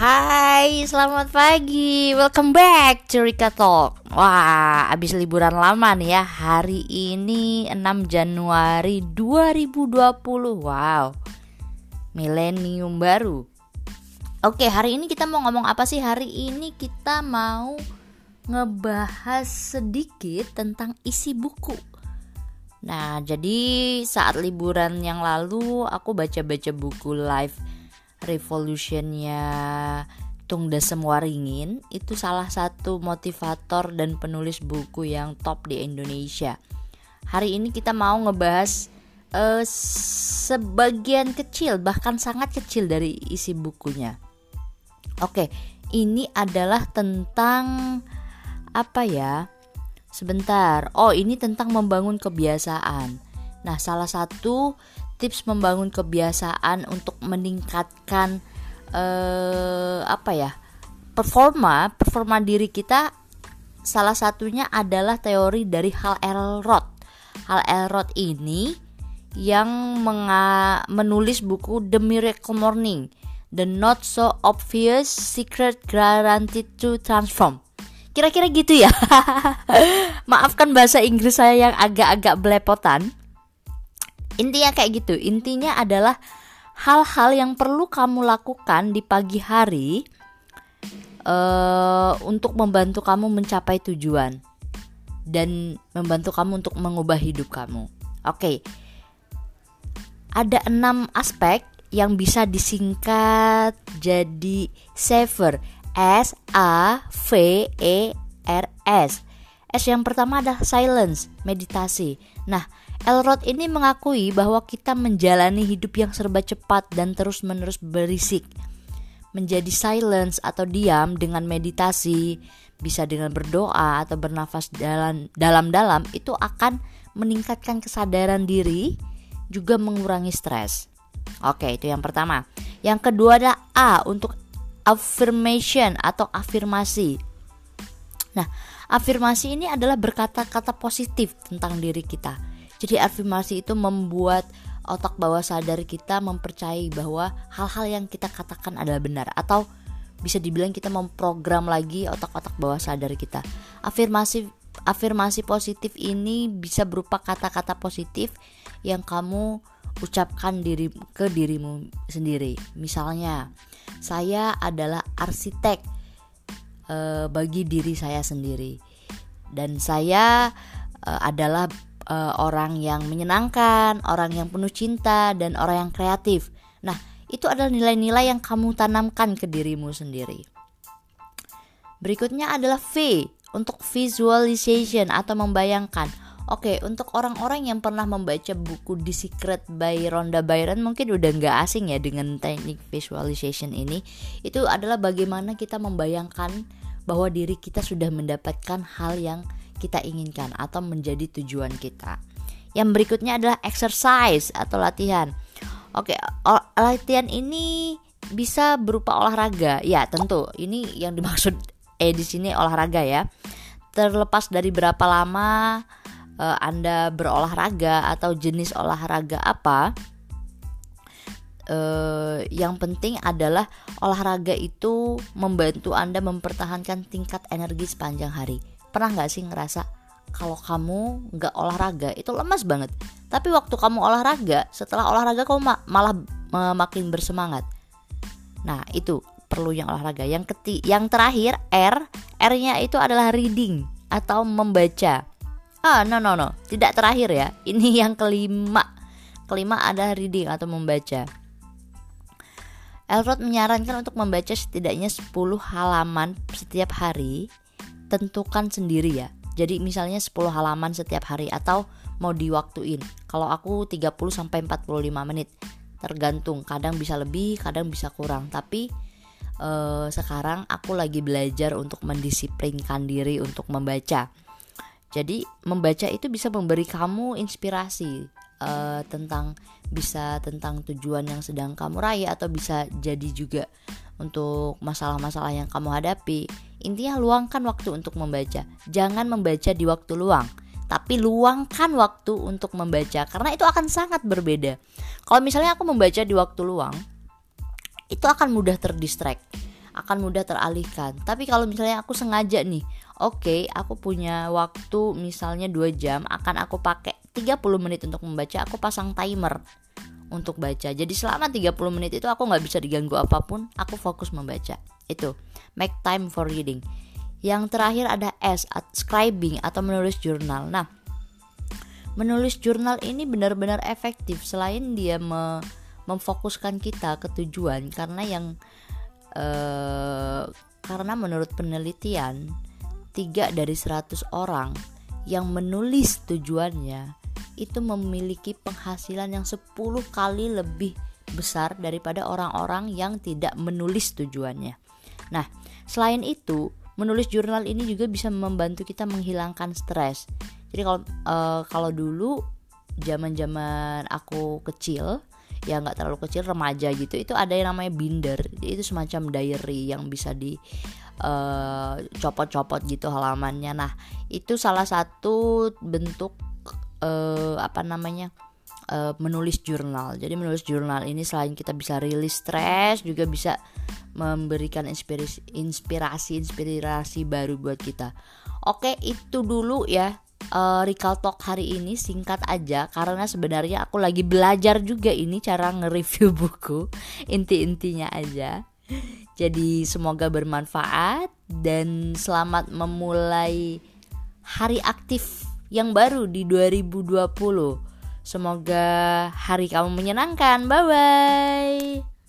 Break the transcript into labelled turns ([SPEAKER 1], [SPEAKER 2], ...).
[SPEAKER 1] Hai, selamat pagi. Welcome back to Rika Talk. Wah, abis liburan lama nih ya. Hari ini 6 Januari 2020. Wow. Milenium baru. Oke, hari ini kita mau ngomong apa sih? Hari ini kita mau ngebahas sedikit tentang isi buku. Nah, jadi saat liburan yang lalu aku baca-baca buku live revolutionnya Tung Desem Waringin itu salah satu motivator dan penulis buku yang top di Indonesia. Hari ini kita mau ngebahas uh, sebagian kecil bahkan sangat kecil dari isi bukunya. Oke, ini adalah tentang apa ya? Sebentar. Oh, ini tentang membangun kebiasaan. Nah, salah satu tips membangun kebiasaan untuk meningkatkan eh, apa ya performa performa diri kita salah satunya adalah teori dari Hal Elrod. Hal Elrod ini yang menga menulis buku The Miracle Morning, The Not So Obvious Secret Guaranteed to Transform. Kira-kira gitu ya. Maafkan bahasa Inggris saya yang agak-agak belepotan intinya kayak gitu intinya adalah hal-hal yang perlu kamu lakukan di pagi hari uh, untuk membantu kamu mencapai tujuan dan membantu kamu untuk mengubah hidup kamu. Oke, okay. ada enam aspek yang bisa disingkat jadi saver S A V E R S. S yang pertama adalah silence, meditasi. Nah, Elrod ini mengakui bahwa kita menjalani hidup yang serba cepat dan terus-menerus berisik. Menjadi silence atau diam dengan meditasi, bisa dengan berdoa atau bernafas dalam-dalam itu akan meningkatkan kesadaran diri, juga mengurangi stres. Oke, itu yang pertama. Yang kedua ada A untuk affirmation atau afirmasi. Nah, afirmasi ini adalah berkata-kata positif tentang diri kita jadi afirmasi itu membuat otak bawah sadar kita mempercayai bahwa hal-hal yang kita katakan adalah benar atau bisa dibilang kita memprogram lagi otak-otak bawah sadar kita. Afirmasi afirmasi positif ini bisa berupa kata-kata positif yang kamu ucapkan diri ke dirimu sendiri. Misalnya, saya adalah arsitek e, bagi diri saya sendiri dan saya e, adalah uh, orang yang menyenangkan, orang yang penuh cinta, dan orang yang kreatif. Nah, itu adalah nilai-nilai yang kamu tanamkan ke dirimu sendiri. Berikutnya adalah V untuk visualization atau membayangkan. Oke, untuk orang-orang yang pernah membaca buku The Secret by Rhonda Byron mungkin udah nggak asing ya dengan teknik visualization ini. Itu adalah bagaimana kita membayangkan bahwa diri kita sudah mendapatkan hal yang kita inginkan atau menjadi tujuan kita. Yang berikutnya adalah exercise atau latihan. Oke, latihan ini bisa berupa olahraga. Ya, tentu. Ini yang dimaksud eh di sini olahraga ya. Terlepas dari berapa lama uh, Anda berolahraga atau jenis olahraga apa, uh, yang penting adalah olahraga itu membantu Anda mempertahankan tingkat energi sepanjang hari. Pernah nggak sih ngerasa kalau kamu nggak olahraga itu lemas banget. Tapi waktu kamu olahraga setelah olahraga kamu ma malah makin bersemangat. Nah itu perlu yang olahraga. Yang keti yang terakhir R R-nya itu adalah reading atau membaca. Ah no no no. Tidak terakhir ya. Ini yang kelima. Kelima adalah reading atau membaca Elrod menyarankan untuk membaca setidaknya 10 halaman setiap hari tentukan sendiri ya. Jadi misalnya 10 halaman setiap hari atau mau diwaktuin. Kalau aku 30 sampai 45 menit. Tergantung, kadang bisa lebih, kadang bisa kurang. Tapi eh, sekarang aku lagi belajar untuk mendisiplinkan diri untuk membaca. Jadi membaca itu bisa memberi kamu inspirasi uh, tentang bisa tentang tujuan yang sedang kamu raih atau bisa jadi juga untuk masalah-masalah yang kamu hadapi Intinya luangkan waktu untuk membaca. Jangan membaca di waktu luang, tapi luangkan waktu untuk membaca karena itu akan sangat berbeda. Kalau misalnya aku membaca di waktu luang, itu akan mudah terdistract. akan mudah teralihkan. Tapi kalau misalnya aku sengaja nih, oke, okay, aku punya waktu misalnya 2 jam, akan aku pakai 30 menit untuk membaca, aku pasang timer untuk baca. Jadi selama 30 menit itu aku nggak bisa diganggu apa pun, aku fokus membaca. Itu make time for reading. Yang terakhir ada S, scribing atau menulis jurnal. Nah, menulis jurnal ini benar-benar efektif selain dia me memfokuskan kita ke tujuan karena yang eh, karena menurut penelitian tiga dari 100 orang yang menulis tujuannya itu memiliki penghasilan yang 10 kali lebih besar daripada orang-orang yang tidak menulis tujuannya. Nah, selain itu, menulis jurnal ini juga bisa membantu kita menghilangkan stres. Jadi kalau uh, kalau dulu zaman-zaman aku kecil, ya nggak terlalu kecil remaja gitu, itu ada yang namanya binder. Itu semacam diary yang bisa di uh, copot-copot gitu halamannya. Nah, itu salah satu bentuk uh, apa namanya uh, menulis jurnal. Jadi menulis jurnal ini selain kita bisa rilis stres juga bisa memberikan inspirasi inspirasi inspirasi baru buat kita. Oke, itu dulu ya uh, Recall Talk hari ini singkat aja karena sebenarnya aku lagi belajar juga ini cara nge-review buku inti-intinya aja. Jadi semoga bermanfaat dan selamat memulai hari aktif yang baru di 2020. Semoga hari kamu menyenangkan. Bye bye.